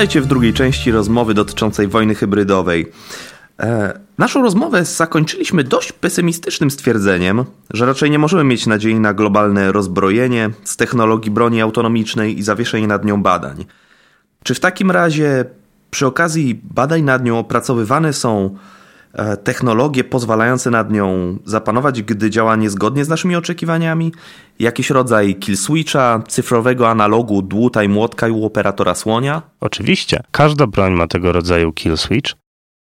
Witajcie w drugiej części rozmowy dotyczącej wojny hybrydowej. E, naszą rozmowę zakończyliśmy dość pesymistycznym stwierdzeniem, że raczej nie możemy mieć nadziei na globalne rozbrojenie z technologii broni autonomicznej i zawieszenie nad nią badań. Czy w takim razie przy okazji badań nad nią opracowywane są technologie pozwalające nad nią zapanować, gdy działa niezgodnie z naszymi oczekiwaniami? Jakiś rodzaj kill switcha, cyfrowego analogu dłuta i młotka i u operatora słonia? Oczywiście. Każda broń ma tego rodzaju kill switch.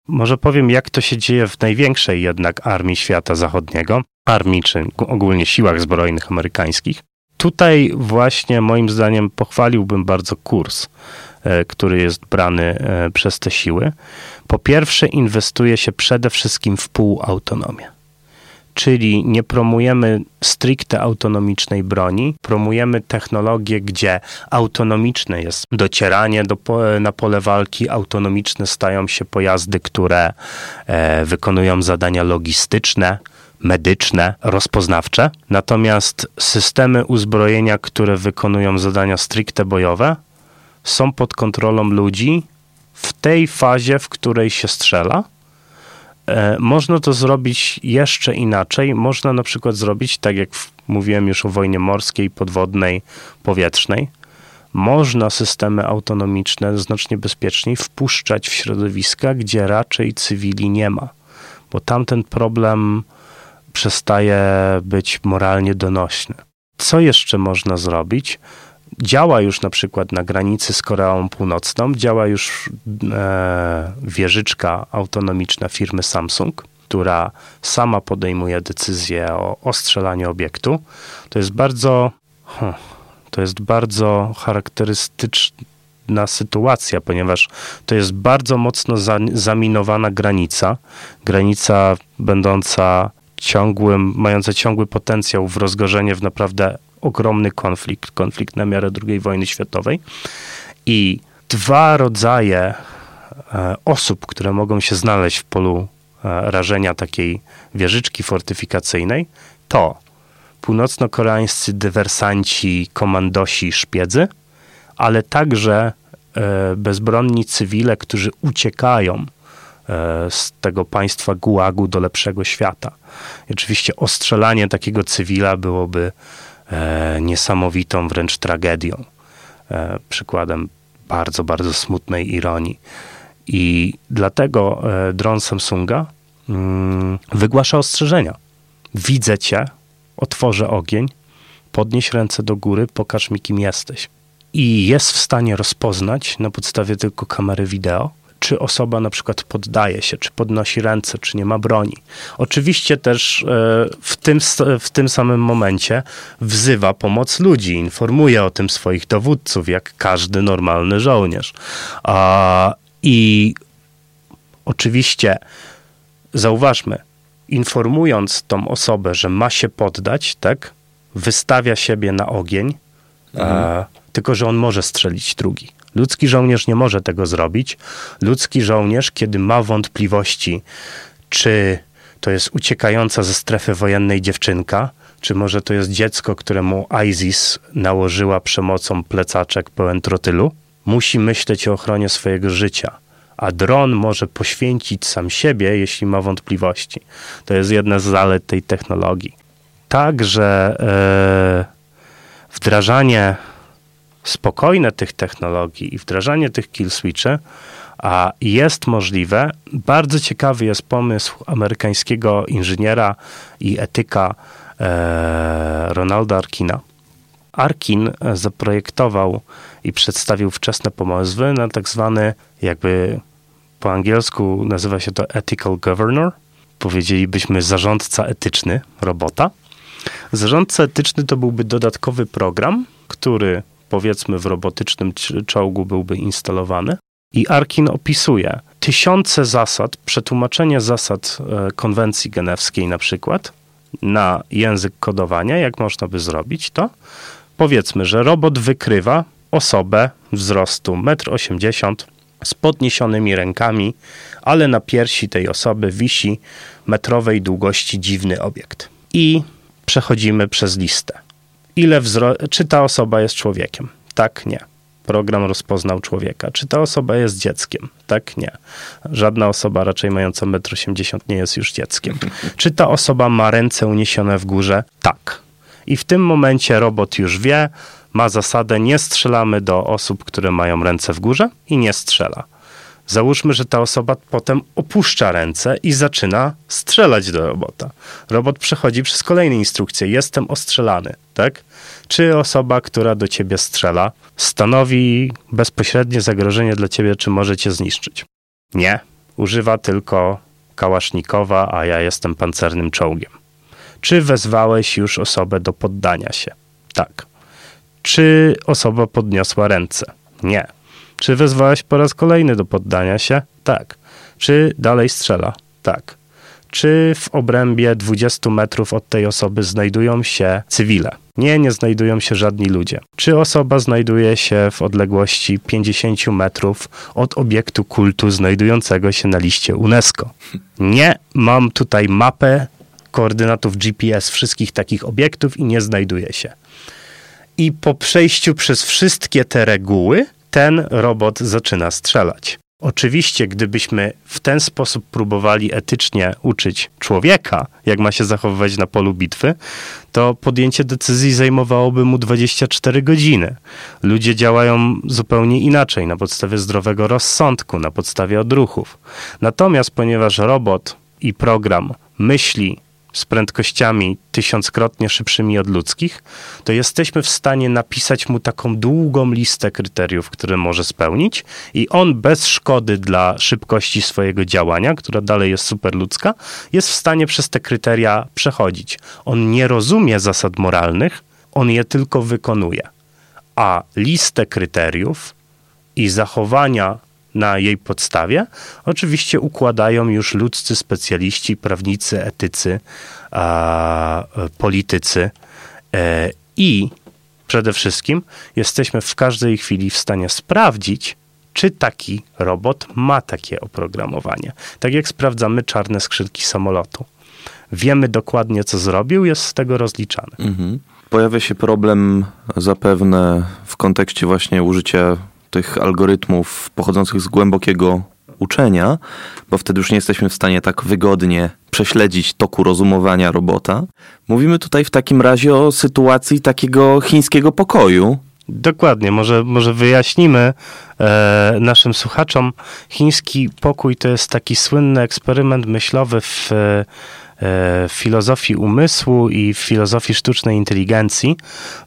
Może powiem, jak to się dzieje w największej jednak armii świata zachodniego, armii czy ogólnie siłach zbrojnych amerykańskich. Tutaj właśnie moim zdaniem pochwaliłbym bardzo kurs, e, który jest brany e, przez te siły. Po pierwsze, inwestuje się przede wszystkim w półautonomię czyli nie promujemy stricte autonomicznej broni, promujemy technologię, gdzie autonomiczne jest docieranie do, na pole walki, autonomiczne stają się pojazdy, które e, wykonują zadania logistyczne, medyczne, rozpoznawcze. Natomiast systemy uzbrojenia, które wykonują zadania stricte bojowe, są pod kontrolą ludzi w tej fazie, w której się strzela E, można to zrobić jeszcze inaczej. Można na przykład zrobić, tak jak mówiłem już o wojnie morskiej, podwodnej, powietrznej. Można systemy autonomiczne znacznie bezpieczniej wpuszczać w środowiska, gdzie raczej cywili nie ma, bo tamten problem przestaje być moralnie donośny. Co jeszcze można zrobić? Działa już na przykład na granicy z Koreą Północną, działa już e, wieżyczka autonomiczna firmy Samsung, która sama podejmuje decyzję o ostrzelaniu obiektu. To jest bardzo, to jest bardzo charakterystyczna sytuacja, ponieważ to jest bardzo mocno za, zaminowana granica, granica będąca ciągłym, mająca ciągły potencjał w rozgorzenie w naprawdę ogromny konflikt, konflikt na miarę II wojny światowej. I dwa rodzaje e, osób, które mogą się znaleźć w polu e, rażenia takiej wieżyczki fortyfikacyjnej, to północno-koreańscy dywersanci, komandosi, szpiedzy, ale także e, bezbronni cywile, którzy uciekają z tego państwa gułagu do lepszego świata. I oczywiście ostrzelanie takiego cywila byłoby e, niesamowitą wręcz tragedią. E, przykładem bardzo, bardzo smutnej ironii. I dlatego e, dron Samsunga mm, wygłasza ostrzeżenia. Widzę cię, otworzę ogień, podnieś ręce do góry, pokaż mi kim jesteś. I jest w stanie rozpoznać na podstawie tylko kamery wideo, czy osoba na przykład poddaje się, czy podnosi ręce, czy nie ma broni. Oczywiście też e, w tym, w tym samym momencie wzywa pomoc ludzi, informuje o tym swoich dowódców, jak każdy normalny żołnierz. I oczywiście zauważmy, informując tą osobę, że ma się poddać, tak, wystawia siebie na ogień, mhm. tylko że on może strzelić drugi. Ludzki żołnierz nie może tego zrobić. Ludzki żołnierz, kiedy ma wątpliwości, czy to jest uciekająca ze strefy wojennej dziewczynka, czy może to jest dziecko, któremu ISIS nałożyła przemocą plecaczek pełen trotylu, musi myśleć o ochronie swojego życia. A dron może poświęcić sam siebie, jeśli ma wątpliwości. To jest jedna z zalet tej technologii. Także e, wdrażanie spokojne tych technologii i wdrażanie tych kill switchy a jest możliwe. Bardzo ciekawy jest pomysł amerykańskiego inżyniera i etyka e, Ronalda Arkina. Arkin zaprojektował i przedstawił wczesne pomysły na tak zwany, jakby po angielsku nazywa się to ethical governor, powiedzielibyśmy zarządca etyczny robota. Zarządca etyczny to byłby dodatkowy program, który powiedzmy w robotycznym czołgu byłby instalowany. I Arkin opisuje tysiące zasad, przetłumaczenie zasad e, konwencji genewskiej na przykład na język kodowania, jak można by zrobić to. Powiedzmy, że robot wykrywa osobę wzrostu 1,80 m z podniesionymi rękami, ale na piersi tej osoby wisi metrowej długości dziwny obiekt. I przechodzimy przez listę ile wzro- czy ta osoba jest człowiekiem. Tak, nie. program rozpoznał człowieka. Czy ta osoba jest dzieckiem? Tak, nie. Żadna osoba raczej mająca 1,80 m nie jest już dzieckiem. Czy ta osoba ma ręce uniesione w górze? Tak. I w tym momencie robot już wie, ma zasadę nie strzelamy do osób, które mają ręce w górze i nie strzela. Załóżmy, że ta osoba potem opuszcza ręce i zaczyna strzelać do robota. Robot przechodzi przez kolejne instrukcje. Jestem ostrzelany, tak? Czy osoba, która do ciebie strzela, stanowi bezpośrednie zagrożenie dla ciebie, czy może cię zniszczyć? Nie. Używa tylko kałasznikowa, a ja jestem pancernym czołgiem. Czy wezwałeś już osobę do poddania się? Tak. Czy osoba podniosła ręce? Nie. Czy wezwałeś po raz kolejny do poddania się? Tak. Czy dalej strzela? Tak. Czy w obrębie 20 metrów od tej osoby znajdują się cywile? Nie, nie znajdują się żadni ludzie. Czy osoba znajduje się w odległości 50 metrów od obiektu kultu znajdującego się na liście UNESCO? Nie, mam tutaj mapę koordynatów GPS wszystkich takich obiektów i nie znajduje się. I po przejściu przez wszystkie te reguły, ten robot zaczyna strzelać. Oczywiście, gdybyśmy w ten sposób próbowali etycznie uczyć człowieka, jak ma się zachowywać na polu bitwy, to podjęcie decyzji zajmowałoby mu 24 godziny. Ludzie działają zupełnie inaczej, na podstawie zdrowego rozsądku, na podstawie odruchów. Natomiast ponieważ robot i program myśli z prędkościami tysiąckrotnie szybszymi od ludzkich, to jesteśmy w stanie napisać mu taką długą listę kryteriów, które może spełnić i on bez szkody dla szybkości swojego działania, która dalej jest superludzka, jest w stanie przez te kryteria przechodzić. On nie rozumie zasad moralnych, on je tylko wykonuje. A listę kryteriów i zachowania na jej podstawie, oczywiście układają już ludzcy specjaliści, prawnicy, etycy, a, politycy e, i przede wszystkim jesteśmy w każdej chwili w stanie sprawdzić, czy taki robot ma takie oprogramowanie. Tak jak sprawdzamy czarne skrzynki samolotu. Wiemy dokładnie, co zrobił, jest z tego rozliczany. Mhm. Pojawia się problem zapewne w kontekście właśnie użycia tych algorytmów pochodzących z głębokiego uczenia, bo wtedy już nie jesteśmy w stanie tak wygodnie prześledzić toku rozumowania robota. Mówimy tutaj w takim razie o sytuacji takiego chińskiego pokoju. Dokładnie, może, może wyjaśnimy e, naszym słuchaczom. Chiński pokój to jest taki słynny eksperyment myślowy w e, w filozofii umysłu i w filozofii sztucznej inteligencji.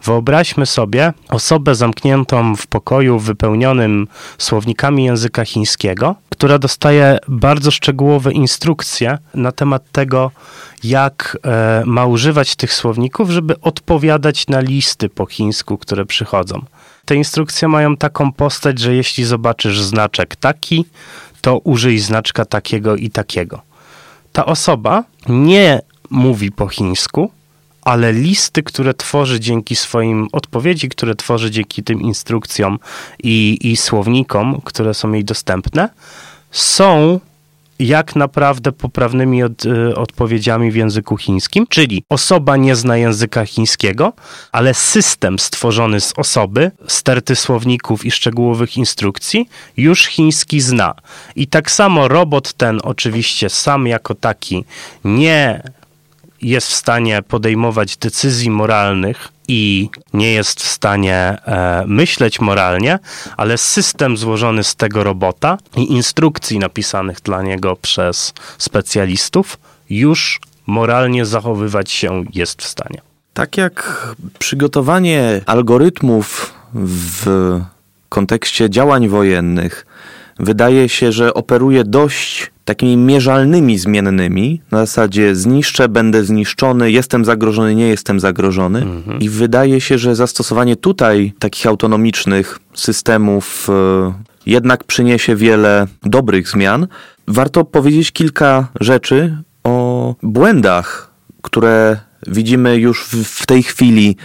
Wyobraźmy sobie osobę zamkniętą w pokoju wypełnionym słownikami języka chińskiego, która dostaje bardzo szczegółowe instrukcje na temat tego, jak e, ma używać tych słowników, żeby odpowiadać na listy po chińsku, które przychodzą. Te instrukcje mają taką postać, że jeśli zobaczysz znaczek taki, to użyj znaczka takiego i takiego ta osoba nie mówi po chińsku, ale listy, które tworzy dzięki swoim odpowiedzi, które tworzy dzięki tym instrukcjom i, i słownikom, które są jej dostępne, są jak naprawdę poprawnymi od, y, odpowiedziami w języku chińskim, czyli osoba nie zna języka chińskiego, ale system stworzony z osoby, sterty słowników i szczegółowych instrukcji już chiński zna. I tak samo robot ten oczywiście sam jako taki nie jest w stanie podejmować decyzji moralnych i nie jest w stanie e, myśleć moralnie, ale system złożony z tego robota i instrukcji napisanych dla niego przez specjalistów już moralnie zachowywać się jest w stanie. Tak jak przygotowanie algorytmów w kontekście działań wojennych wydaje się, że operuje dość takimi mierzalnymi zmiennymi, na zasadzie zniszczę, będę zniszczony, jestem zagrożony, nie jestem zagrożony. Mhm. I wydaje się, że zastosowanie tutaj takich autonomicznych systemów e, jednak przyniesie wiele dobrych zmian. Warto powiedzieć kilka rzeczy o błędach, które widzimy już w, w tej chwili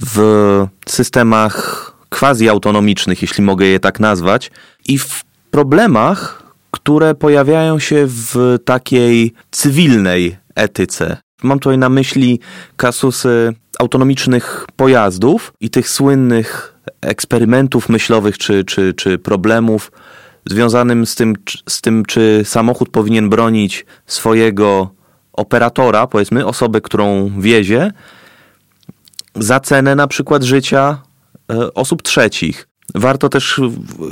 w systemach quasi autonomicznych, jeśli mogę je tak nazwać, i w problemach, które pojawiają się w takiej cywilnej etyce. Mam tutaj na myśli kasusy autonomicznych pojazdów i tych słynnych eksperymentów myślowych czy, czy, czy problemów związanym z tym, z tym, czy samochód powinien bronić swojego operatora, powiedzmy, osobę, którą wiezie, za cenę na przykład życia e, osób trzecich. Warto też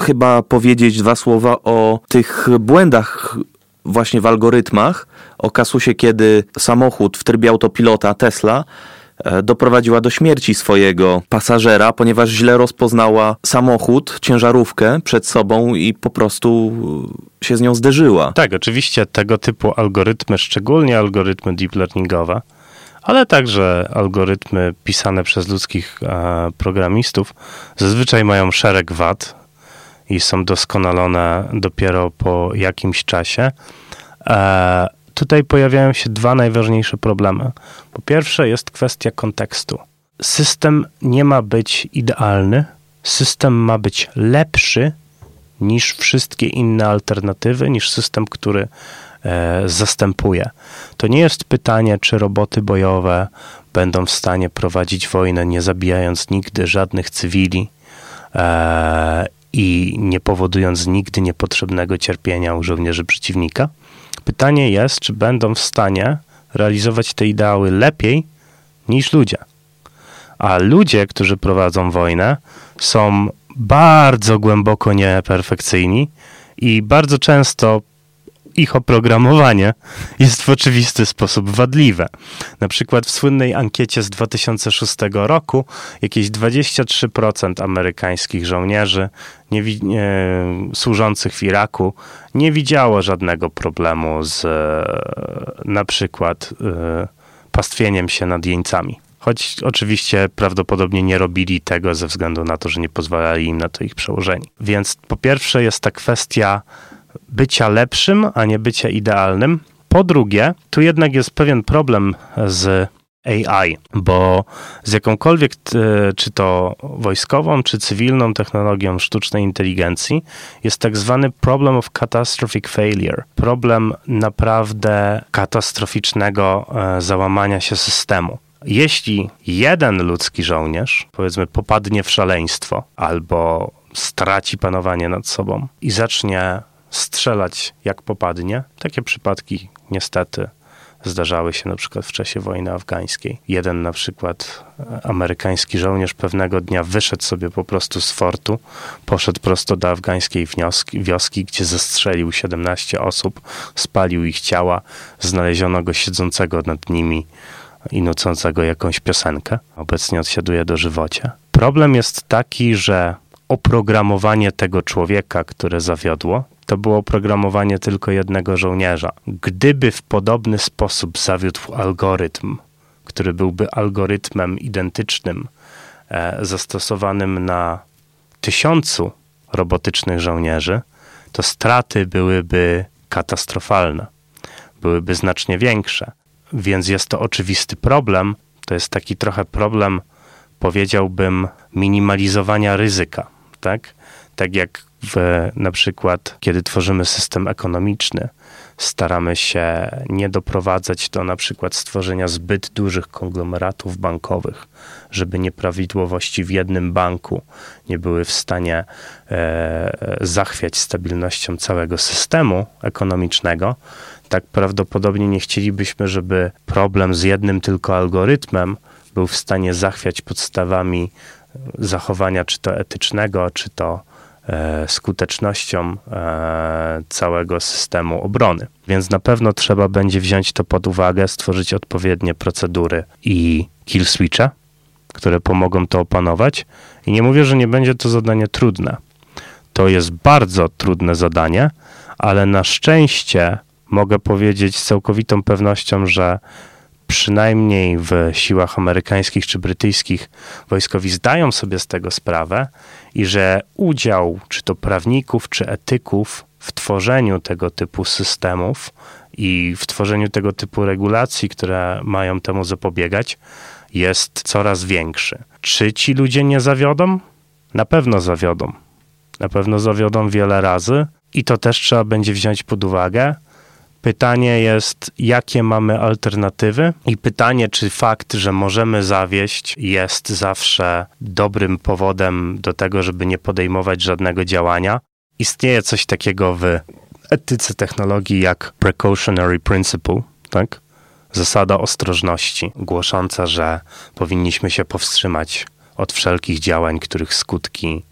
chyba powiedzieć dwa słowa o tych błędach właśnie w algorytmach, o kasusie, kiedy samochód w trybie autopilota Tesla e, doprowadziła do śmierci swojego pasażera, ponieważ źle rozpoznała samochód, ciężarówkę przed sobą i po prostu się z nią zderzyła. Tak, oczywiście tego typu algorytmy, szczególnie algorytmy deep learningowe, ale także algorytmy pisane przez ludzkich e, programistów zazwyczaj mają szereg wad i są doskonalone dopiero po jakimś czasie. E, tutaj pojawiają się dwa najważniejsze problemy. Po pierwsze jest kwestia kontekstu. System nie ma być idealny, system ma być lepszy niż wszystkie inne alternatywy, niż system, który zastępuje. To nie jest pytanie, czy roboty bojowe będą w stanie prowadzić wojnę, nie zabijając nigdy żadnych cywili e, i nie powodując nigdy niepotrzebnego cierpienia u żołnierzy przeciwnika. Pytanie jest, czy będą w stanie realizować te ideały lepiej niż ludzie. A ludzie, którzy prowadzą wojnę, są bardzo głęboko nieperfekcyjni i bardzo często ich oprogramowanie jest w oczywisty sposób wadliwe. Na przykład w słynnej ankiecie z 2006 roku jakieś 23% amerykańskich żołnierzy nie, służących w Iraku nie widziało żadnego problemu z e, na przykład e, pastwieniem się nad jeńcami. Choć oczywiście prawdopodobnie nie robili tego ze względu na to, że nie pozwalali im na to ich przełożeni. Więc po pierwsze jest ta kwestia bycia lepszym, a nie bycia idealnym. Po drugie, tu jednak jest pewien problem z AI, bo z jakąkolwiek, e, czy to wojskową, czy cywilną technologią sztucznej inteligencji, jest tak zwany problem of catastrophic failure. Problem naprawdę katastroficznego e, załamania się systemu. Jeśli jeden ludzki żołnierz, powiedzmy, popadnie w szaleństwo albo straci panowanie nad sobą i zacznie strzelać jak popadnie. Takie przypadki niestety zdarzały się na przykład w czasie wojny afgańskiej. Jeden na przykład e, amerykański żołnierz pewnego dnia wyszedł sobie po prostu z fortu, poszedł prosto do afgańskiej wioski, wioski gdzie zastrzelił 17 osób, spalił ich ciała, znaleziono go siedzącego nad nimi i nucącego jakąś piosenkę. Obecnie odsiaduje do żywocie. Problem jest taki, że oprogramowanie tego człowieka, które zawiodło, to było oprogramowanie tylko jednego żołnierza. Gdyby w podobny sposób zawiódł algorytm, który byłby algorytmem identycznym, e, zastosowanym na tysiącu robotycznych żołnierzy, to straty byłyby katastrofalne, byłyby znacznie większe. Więc jest to oczywisty problem. To jest taki trochę problem, powiedziałbym, minimalizowania ryzyka. Tak, tak jak w, na przykład, kiedy tworzymy system ekonomiczny, staramy się nie doprowadzać do na przykład stworzenia zbyt dużych konglomeratów bankowych, żeby nieprawidłowości w jednym banku nie były w stanie e, zachwiać stabilnością całego systemu ekonomicznego, tak prawdopodobnie nie chcielibyśmy, żeby problem z jednym tylko algorytmem był w stanie zachwiać podstawami zachowania, czy to etycznego, czy to skutecznością e, całego systemu obrony. Więc na pewno trzeba będzie wziąć to pod uwagę, stworzyć odpowiednie procedury i kill switche, które pomogą to opanować. I nie mówię, że nie będzie to zadanie trudne. To jest bardzo trudne zadanie, ale na szczęście mogę powiedzieć z całkowitą pewnością, że przynajmniej w siłach amerykańskich czy brytyjskich wojskowi zdają sobie z tego sprawę i że udział czy to prawników, czy etyków w tworzeniu tego typu systemów i w tworzeniu tego typu regulacji, które mają temu zapobiegać, jest coraz większy. Czy ci ludzie nie zawiodą? Na pewno zawiodą. Na pewno zawiodą wiele razy i to też trzeba będzie wziąć pod uwagę Pytanie jest, jakie mamy alternatywy, i pytanie, czy fakt, że możemy zawieść, jest zawsze dobrym powodem do tego, żeby nie podejmować żadnego działania. Istnieje coś takiego w etyce technologii jak precautionary principle, tak? Zasada ostrożności, głosząca, że powinniśmy się powstrzymać od wszelkich działań, których skutki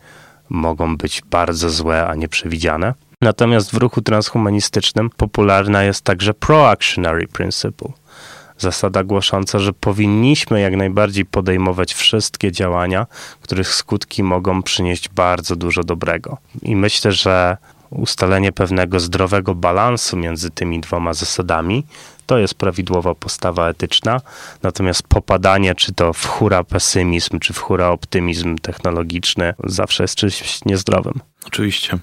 mogą być bardzo złe, a nieprzewidziane. Natomiast w ruchu transhumanistycznym popularna jest także pro-actionary principle. Zasada głosząca, że powinniśmy jak najbardziej podejmować wszystkie działania, których skutki mogą przynieść bardzo dużo dobrego. I myślę, że ustalenie pewnego zdrowego balansu między tymi dwoma zasadami to jest prawidłowa postawa etyczna, natomiast popadanie, czy to w hura pesymizm, czy w hura optymizm technologiczny, zawsze jest czymś niezdrowym. Oczywiście.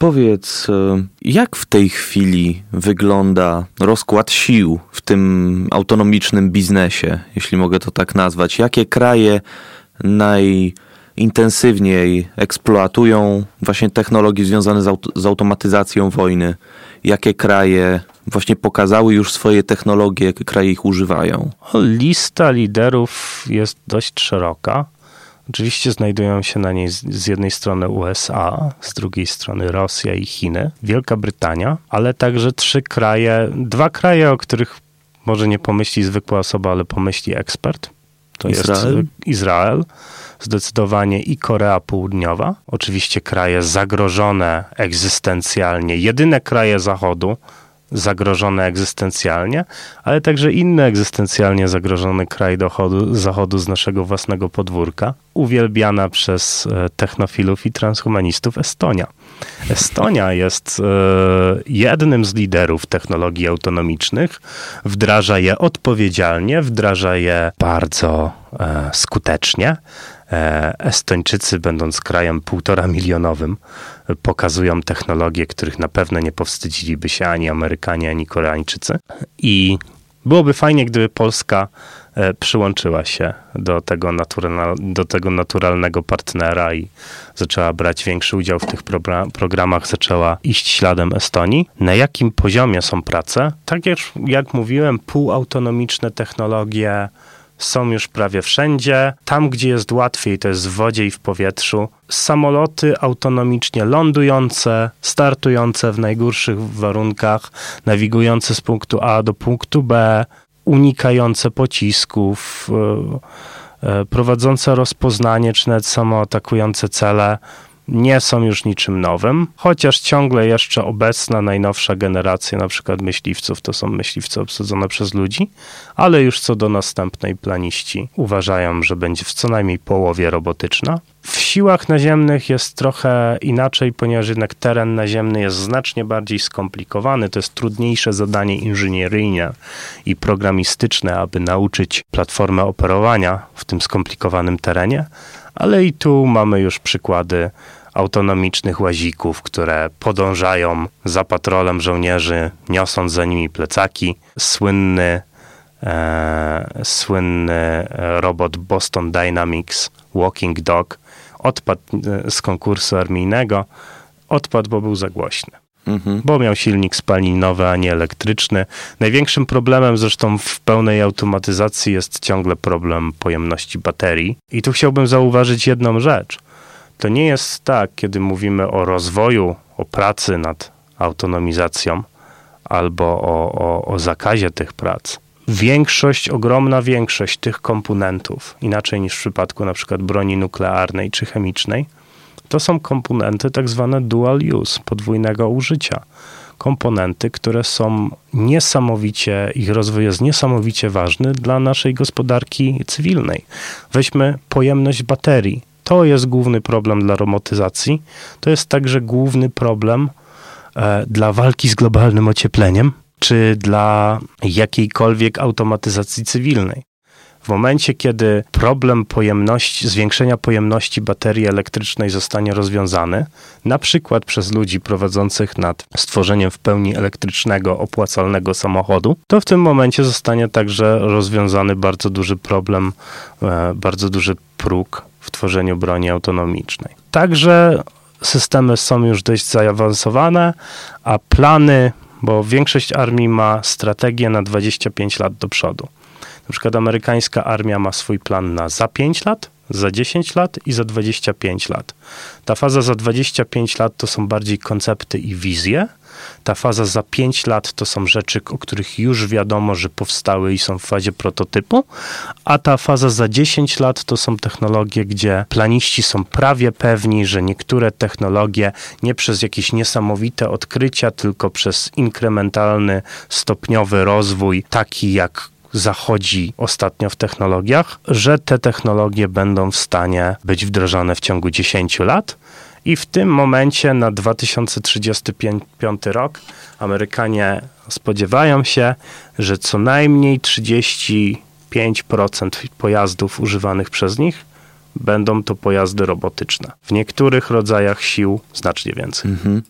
Powiedz, e, jak w tej chwili wygląda rozkład sił w tym autonomicznym biznesie, jeśli mogę to tak nazwać? Jakie kraje najintensywniej eksploatują właśnie technologie związane z, aut z automatyzacją wojny? Jakie kraje właśnie pokazały już swoje technologie, jakie kraje ich używają? Lista liderów jest dość szeroka. Oczywiście znajdują się na niej z, jednej strony USA, z drugiej strony Rosja i Chiny, Wielka Brytania, ale także trzy kraje, dwa kraje, o których może nie pomyśli zwykła osoba, ale pomyśli ekspert. To Izrael. jest Izrael, zdecydowanie i Korea Południowa. Oczywiście kraje zagrożone egzystencjalnie, jedyne kraje Zachodu, zagrożone egzystencjalnie, ale także inny egzystencjalnie zagrożony kraj dochodu, zachodu z naszego własnego podwórka, uwielbiana przez e, technofilów i transhumanistów Estonia. Estonia jest e, jednym z liderów technologii autonomicznych, wdraża je odpowiedzialnie, wdraża je bardzo e, skutecznie. Estończycy, będąc krajem półtora milionowym, pokazują technologie, których na pewno nie powstydziliby się ani Amerykanie, ani Koreańczycy. I byłoby fajnie, gdyby Polska e, przyłączyła się do tego, do tego naturalnego partnera i zaczęła brać większy udział w tych programach, zaczęła iść śladem Estonii. Na jakim poziomie są prace? Tak jak, jak mówiłem, półautonomiczne technologie, są już prawie wszędzie. Tam, gdzie jest łatwiej, to jest w wodzie i w powietrzu. Samoloty autonomicznie lądujące, startujące w najgorszych warunkach, nawigujące z punktu A do punktu B, unikające pocisków, e, e, prowadzące rozpoznanie, czy nawet samoatakujące cele nie są już niczym nowym, chociaż ciągle jeszcze obecna, najnowsza generacja, na przykład myśliwców, to są myśliwce obsadzone przez ludzi, ale już co do następnej planiści uważają, że będzie w co najmniej połowie robotyczna. W siłach naziemnych jest trochę inaczej, ponieważ jednak teren naziemny jest znacznie bardziej skomplikowany. To jest trudniejsze zadanie inżynieryjne i programistyczne, aby nauczyć platformę operowania w tym skomplikowanym terenie, ale i tu mamy już przykłady autonomicznych łazików, które podążają za patrolem żołnierzy, niosąc za nimi plecaki. Słynny, e, słynny robot Boston Dynamics Walking Dog odpadł e, z konkursu armijnego. Odpadł, bo był za głośny. Mhm. Bo miał silnik spalinowy, a nie elektryczny. Największym problemem zresztą w pełnej automatyzacji jest ciągle problem pojemności baterii. I tu chciałbym zauważyć jedną rzecz – to nie jest tak, kiedy mówimy o rozwoju, o pracy nad autonomizacją albo o, o, o zakazie tych prac. Większość, ogromna większość tych komponentów, inaczej niż w przypadku na przykład broni nuklearnej czy chemicznej, to są komponenty tak zwane dual use, podwójnego użycia. Komponenty, które są niesamowicie, ich rozwój jest niesamowicie ważny dla naszej gospodarki cywilnej. Weźmy pojemność baterii to jest główny problem dla robotyzacji. To jest także główny problem e, dla walki z globalnym ociepleniem, czy dla jakiejkolwiek automatyzacji cywilnej. W momencie, kiedy problem pojemności, zwiększenia pojemności baterii elektrycznej zostanie rozwiązany, na przykład przez ludzi prowadzących nad stworzeniem w pełni elektrycznego, opłacalnego samochodu, to w tym momencie zostanie także rozwiązany bardzo duży problem, e, bardzo duży próg w tworzeniu broni autonomicznej. Także systemy są już dość zaawansowane, a plany bo większość armii ma strategię na 25 lat do przodu. Na przykład amerykańska armia ma swój plan na za 5 lat, za 10 lat i za 25 lat. Ta faza za 25 lat to są bardziej koncepty i wizje. Ta faza za 5 lat to są rzeczy, o których już wiadomo, że powstały i są w fazie prototypu, a ta faza za 10 lat to są technologie, gdzie planiści są prawie pewni, że niektóre technologie nie przez jakieś niesamowite odkrycia, tylko przez inkrementalny, stopniowy rozwój, taki jak zachodzi ostatnio w technologiach, że te technologie będą w stanie być wdrożone w ciągu 10 lat. I w tym momencie na 2035 rok Amerykanie spodziewają się, że co najmniej 35% pojazdów używanych przez nich będą to pojazdy robotyczne. W niektórych rodzajach sił znacznie więcej. Mhm.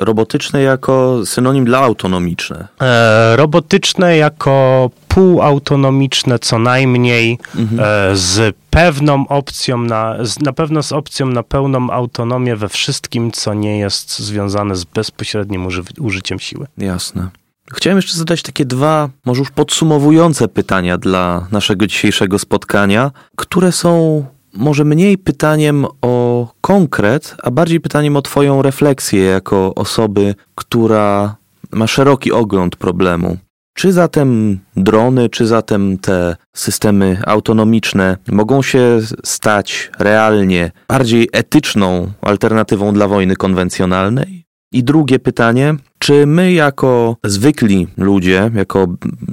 Robotyczne jako synonim dla autonomiczne. E, robotyczne jako półautonomiczne co najmniej, mhm. e, z pewną opcją na, z, na pewno z opcją na pełną autonomię we wszystkim, co nie jest związane z bezpośrednim uży, użyciem siły. Jasne. Chciałem jeszcze zadać takie dwa, może już podsumowujące pytania dla naszego dzisiejszego spotkania, które są może mniej pytaniem o konkret, a bardziej pytaniem o Twoją refleksję jako osoby, która ma szeroki ogląd problemu. Czy zatem drony, czy zatem te systemy autonomiczne mogą się stać realnie bardziej etyczną alternatywą dla wojny konwencjonalnej? I drugie pytanie, czy my jako zwykli ludzie, jako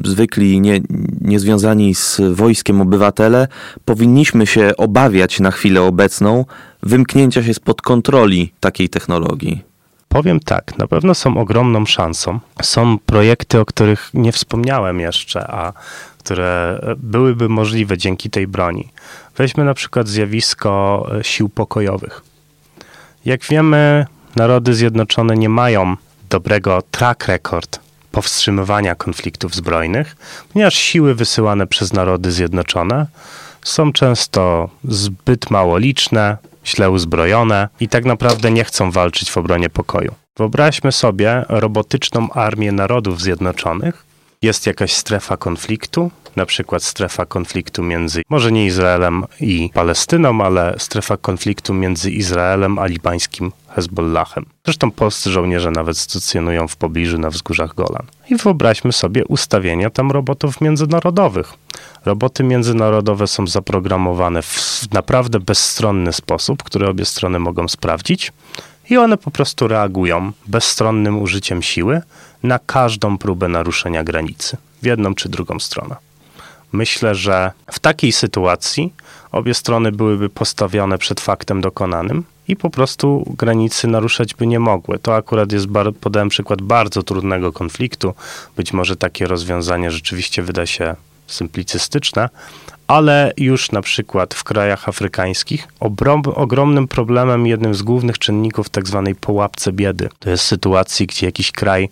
zwykli nie, niezwiązani z wojskiem obywatele, powinniśmy się obawiać na chwilę obecną wymknięcia się spod kontroli takiej technologii? Powiem tak, na pewno są ogromną szansą. Są projekty, o których nie wspomniałem jeszcze, a które byłyby możliwe dzięki tej broni. Weźmy na przykład zjawisko sił pokojowych. Jak wiemy, Narody Zjednoczone nie mają dobrego track record powstrzymywania konfliktów zbrojnych, ponieważ siły wysyłane przez Narody Zjednoczone są często zbyt mało liczne, źle uzbrojone i tak naprawdę nie chcą walczyć w obronie pokoju. Wyobraźmy sobie robotyczną armię Narodów Zjednoczonych. Jest jakaś strefa konfliktu, na przykład strefa konfliktu między, może nie Izraelem i Palestyną, ale strefa konfliktu między Izraelem a libańskim Hezbollahem. Zresztą polscy żołnierze nawet stacjonują w pobliżu na wzgórzach Golan. I wyobraźmy sobie ustawienia tam robotów międzynarodowych. Roboty międzynarodowe są zaprogramowane w naprawdę bezstronny sposób, który obie strony mogą sprawdzić. I one po prostu reagują bezstronnym użyciem siły na każdą próbę naruszenia granicy w jedną czy drugą stronę. Myślę, że w takiej sytuacji obie strony byłyby postawione przed faktem dokonanym i po prostu granicy naruszać by nie mogły. To akurat jest, podałem przykład bardzo trudnego konfliktu. Być może takie rozwiązanie rzeczywiście wyda się symplicystyczne, ale już na przykład w krajach afrykańskich ogromnym problemem, jednym z głównych czynników tak zwanej połapce biedy, to jest sytuacji, gdzie jakiś kraj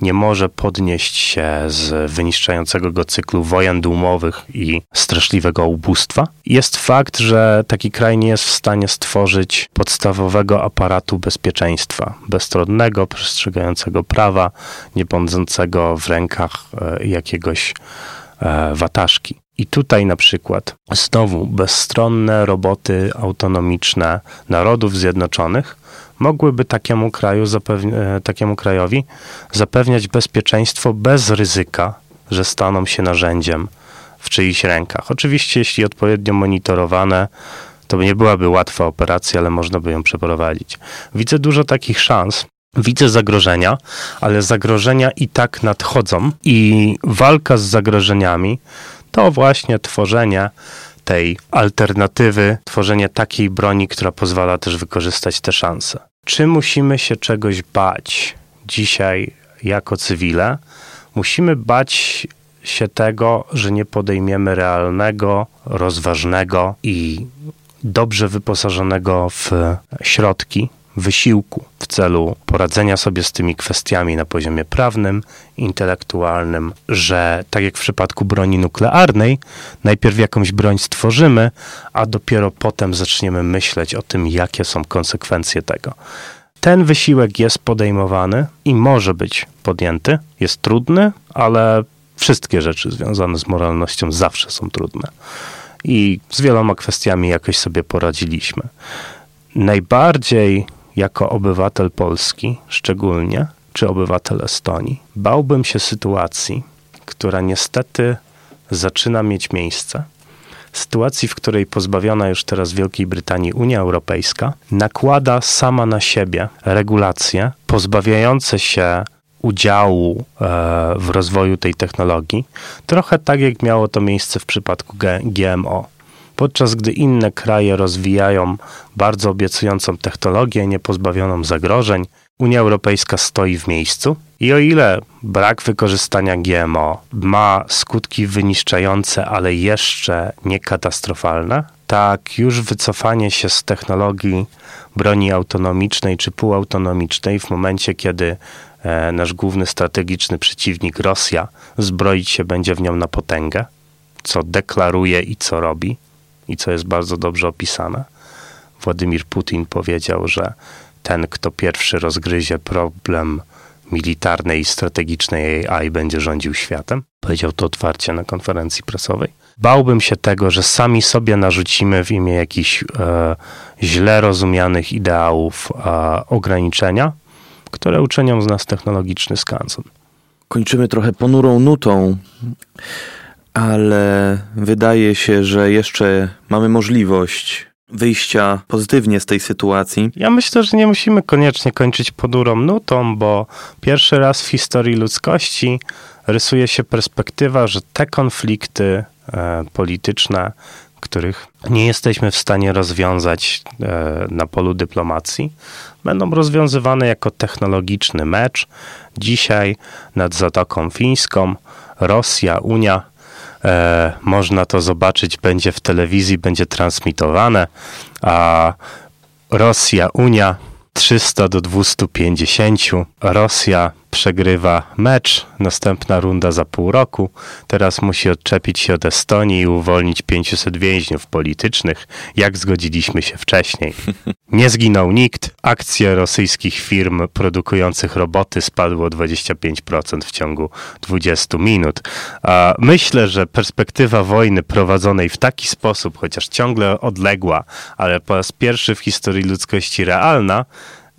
nie może podnieść się z wyniszczającego go cyklu wojen dumowych i straszliwego ubóstwa. Jest fakt, że taki kraj nie jest w stanie stworzyć podstawowego aparatu bezpieczeństwa, bezstronnego, przestrzegającego prawa, nie w rękach e, jakiegoś wataszki. I tutaj na przykład znowu bezstronne roboty autonomiczne Narodów Zjednoczonych mogłyby takiemu, kraju e, takiemu krajowi zapewniać bezpieczeństwo bez ryzyka, że staną się narzędziem w czyichś rękach. Oczywiście, jeśli odpowiednio monitorowane, to nie byłaby łatwa operacja, ale można by ją przeprowadzić. Widzę dużo takich szans. Widzę zagrożenia, ale zagrożenia i tak nadchodzą, i walka z zagrożeniami to właśnie tworzenie tej alternatywy, tworzenie takiej broni, która pozwala też wykorzystać te szanse. Czy musimy się czegoś bać dzisiaj jako cywile? Musimy bać się tego, że nie podejmiemy realnego, rozważnego i dobrze wyposażonego w środki wysiłku w celu poradzenia sobie z tymi kwestiami na poziomie prawnym, intelektualnym, że tak jak w przypadku broni nuklearnej, najpierw jakąś broń stworzymy, a dopiero potem zaczniemy myśleć o tym, jakie są konsekwencje tego. ten wysiłek jest podejmowany i może być podjęty. Jest trudny, ale wszystkie rzeczy związane z moralnością zawsze są trudne. I z wieloma kwestiami jakoś sobie poradziliśmy. Najbardziej jako obywatel Polski, szczególnie, czy obywatel Estonii, bałbym się sytuacji, która niestety zaczyna mieć miejsce. Sytuacji, w której pozbawiona już teraz Wielkiej Brytanii Unia Europejska nakłada sama na siebie regulacje pozbawiające się udziału e, w rozwoju tej technologii, trochę tak jak miało to miejsce w przypadku GMO. Podczas gdy inne kraje rozwijają bardzo obiecującą technologię, niepozbawioną zagrożeń, Unia Europejska stoi w miejscu. I o ile brak wykorzystania GMO ma skutki wyniszczające, ale jeszcze nie katastrofalne, tak już wycofanie się z technologii broni autonomicznej czy półautonomicznej w momencie, kiedy e, nasz główny strategiczny przeciwnik Rosja zbroić się będzie w nią na potęgę, co deklaruje i co robi, i co jest bardzo dobrze opisane. Władimir Putin powiedział, że ten, kto pierwszy rozgryzie problem militarnej i strategicznej AI, będzie rządził światem. Powiedział to otwarcie na konferencji prasowej. Bałbym się tego, że sami sobie narzucimy w imię jakichś e, źle rozumianych ideałów e, ograniczenia, które uczynią z nas technologiczny skansen. Kończymy trochę ponurą nutą, ale wydaje się, że jeszcze mamy możliwość wyjścia pozytywnie z tej sytuacji. Ja myślę, że nie musimy koniecznie kończyć ponurą nutą, bo pierwszy raz w historii ludzkości rysuje się perspektywa, że te konflikty e, polityczne, których nie jesteśmy w stanie rozwiązać e, na polu dyplomacji, będą rozwiązywane jako technologiczny mecz. Dzisiaj nad Zatoką Fińską Rosja, Unia e, można to zobaczyć, będzie w telewizji, będzie transmitowane, a Rosja, Unia 300 do 250. Rosja przegrywa mecz, następna runda za pół roku. Teraz musi odczepić się od Estonii i uwolnić 500 więźniów politycznych, jak zgodziliśmy się wcześniej. Nie zginął nikt. Akcje rosyjskich firm produkujących roboty spadły o 25% w ciągu 20 minut. A myślę, że perspektywa wojny prowadzonej w taki sposób, chociaż ciągle odległa, ale po raz pierwszy w historii ludzkości realna,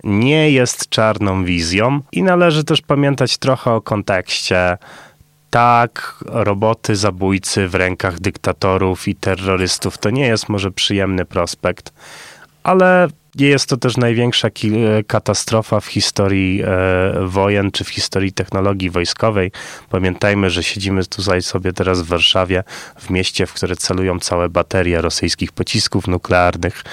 nie jest czarną wizją i należy też pamiętać trochę o kontekście. Tak, roboty zabójcy w rękach dyktatorów i terrorystów to nie jest może przyjemny prospekt, ale jest to też największa katastrofa w historii e, wojen czy w historii technologii wojskowej. Pamiętajmy, że siedzimy tutaj sobie teraz w Warszawie, w mieście, w które celują całe baterie rosyjskich pocisków nuklearnych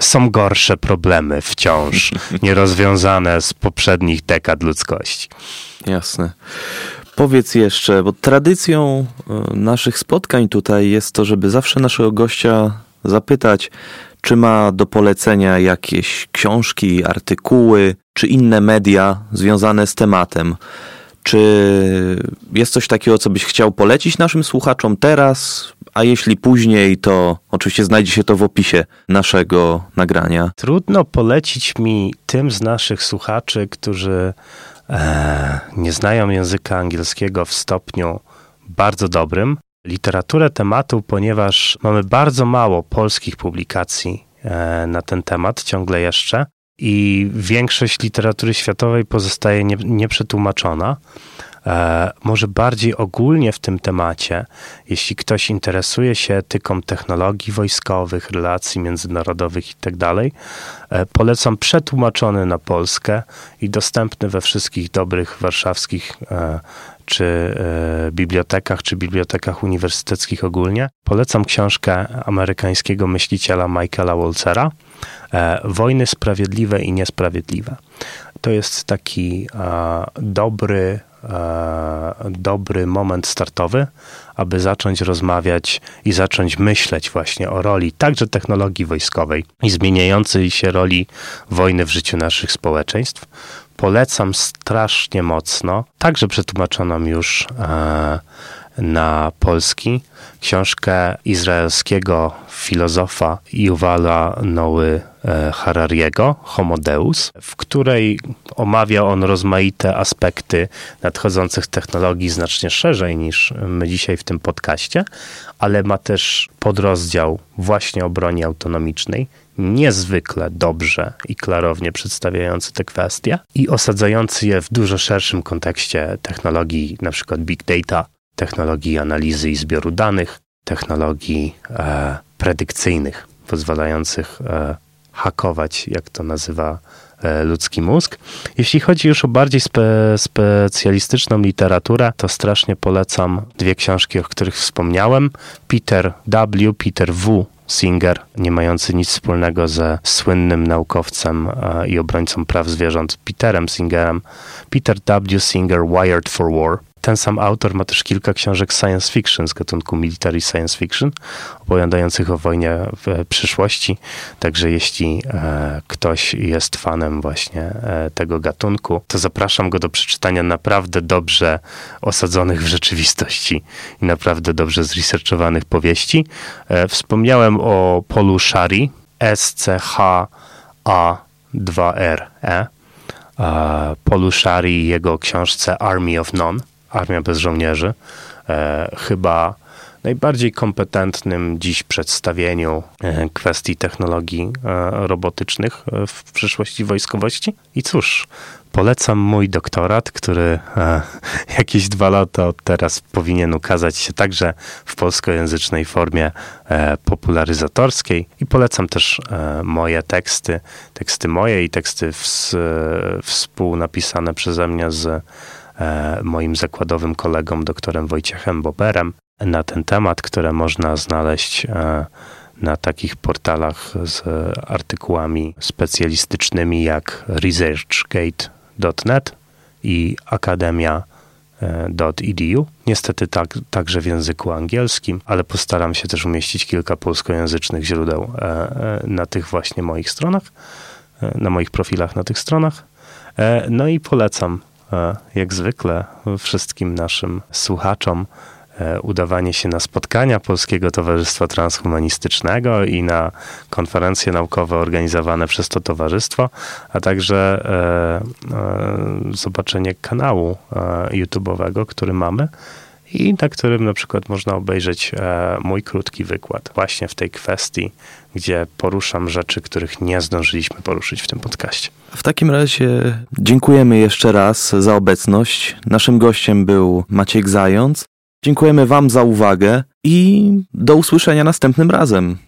są gorsze problemy wciąż nierozwiązane z poprzednich dekad ludzkości. Jasne. Powiedz jeszcze, bo tradycją e, naszych spotkań tutaj jest to, żeby zawsze naszego gościa zapytać, czy ma do polecenia jakieś książki, artykuły, czy inne media związane z tematem. Czy jest coś takiego, co byś chciał polecić naszym słuchaczom teraz? a jeśli później, to oczywiście znajdzie się to w opisie naszego nagrania. Trudno polecić mi tym z naszych słuchaczy, którzy e, nie znają języka angielskiego w stopniu bardzo dobrym, literaturę tematu, ponieważ mamy bardzo mało polskich publikacji e, na ten temat ciągle jeszcze i większość literatury światowej pozostaje nie, nieprzetłumaczona. E, może bardziej ogólnie w tym temacie, jeśli ktoś interesuje się etyką technologii wojskowych, relacji międzynarodowych itd., tak e, polecam przetłumaczony na Polskę i dostępny we wszystkich dobrych warszawskich e, czy bibliotekach, czy bibliotekach uniwersyteckich ogólnie. Polecam książkę amerykańskiego myśliciela Michaela Walzera Wojny sprawiedliwe i niesprawiedliwe. To jest taki dobry E, dobry moment startowy, aby zacząć rozmawiać i zacząć myśleć właśnie o roli także technologii wojskowej i zmieniającej się roli wojny w życiu naszych społeczeństw. Polecam strasznie mocno, także przetłumaczoną już e, na polski książkę izraelskiego filozofa Yuvala Noły e, Harariego, Homo Deus, w której omawia on rozmaite aspekty nadchodzących technologii znacznie szerzej niż my dzisiaj w tym podcaście, ale ma też podrozdział właśnie o broni autonomicznej, niezwykle dobrze i klarownie przedstawiający te kwestie i osadzający je w dużo szerszym kontekście technologii, na przykład big data, technologii analizy i zbioru danych, technologii e, predykcyjnych, pozwalających e, hakować, jak to nazywa e, ludzki mózg. Jeśli chodzi już o bardziej spe, specjalistyczną literaturę, to strasznie polecam dwie książki, o których wspomniałem. Peter W., Peter W. Singer, nie mający nic wspólnego ze słynnym naukowcem e, i obrońcą praw zwierząt Peterem Singerem. Peter W. Singer, Wired for War. Ten sam autor ma też kilka książek science fiction z gatunku military science fiction, opowiadających o wojnie w przyszłości. Także jeśli e, ktoś jest fanem właśnie e, tego gatunku, to zapraszam go do przeczytania naprawdę dobrze osadzonych w rzeczywistości i naprawdę dobrze zresearchowanych powieści. E, wspomniałem o Polu Shari, S-C-H-A-2-R-E. Polu Shari i jego książce Army of None Armia bez żołnierzy. E, chyba najbardziej kompetentnym dziś przedstawieniu e, kwestii technologii e, robotycznych w przyszłości wojskowości. I cóż, polecam mój doktorat, który jakieś dwa lata od teraz powinien ukazać się także w polskojęzycznej formie popularyzatorskiej. I polecam też moje teksty, teksty moje i teksty współnapisane przeze mnie z moim zakładowym kolegą, doktorem Wojciechem Boberem, na ten temat, które można znaleźć e, na takich portalach z artykułami specjalistycznymi jak researchgate.net i akademia.edu. Niestety tak, także w języku angielskim, ale postaram się też umieścić kilka polskojęzycznych źródeł e, na tych właśnie moich stronach, na moich profilach na tych stronach. No i polecam E, jak zwykle wszystkim naszym słuchaczom e, udawanie się na spotkania Polskiego Towarzystwa Transhumanistycznego i na konferencje naukowe organizowane przez to towarzystwo, a także e, zobaczenie kanału YouTube'owego, który mamy i na którym na przykład można obejrzeć mój krótki wykład właśnie w tej kwestii, gdzie poruszam rzeczy, których nie zdążyliśmy poruszyć w tym podcaście. W takim razie dziękujemy jeszcze raz za obecność. Naszym gościem był Maciek Zając. Dziękujemy Wam za uwagę i do usłyszenia następnym razem.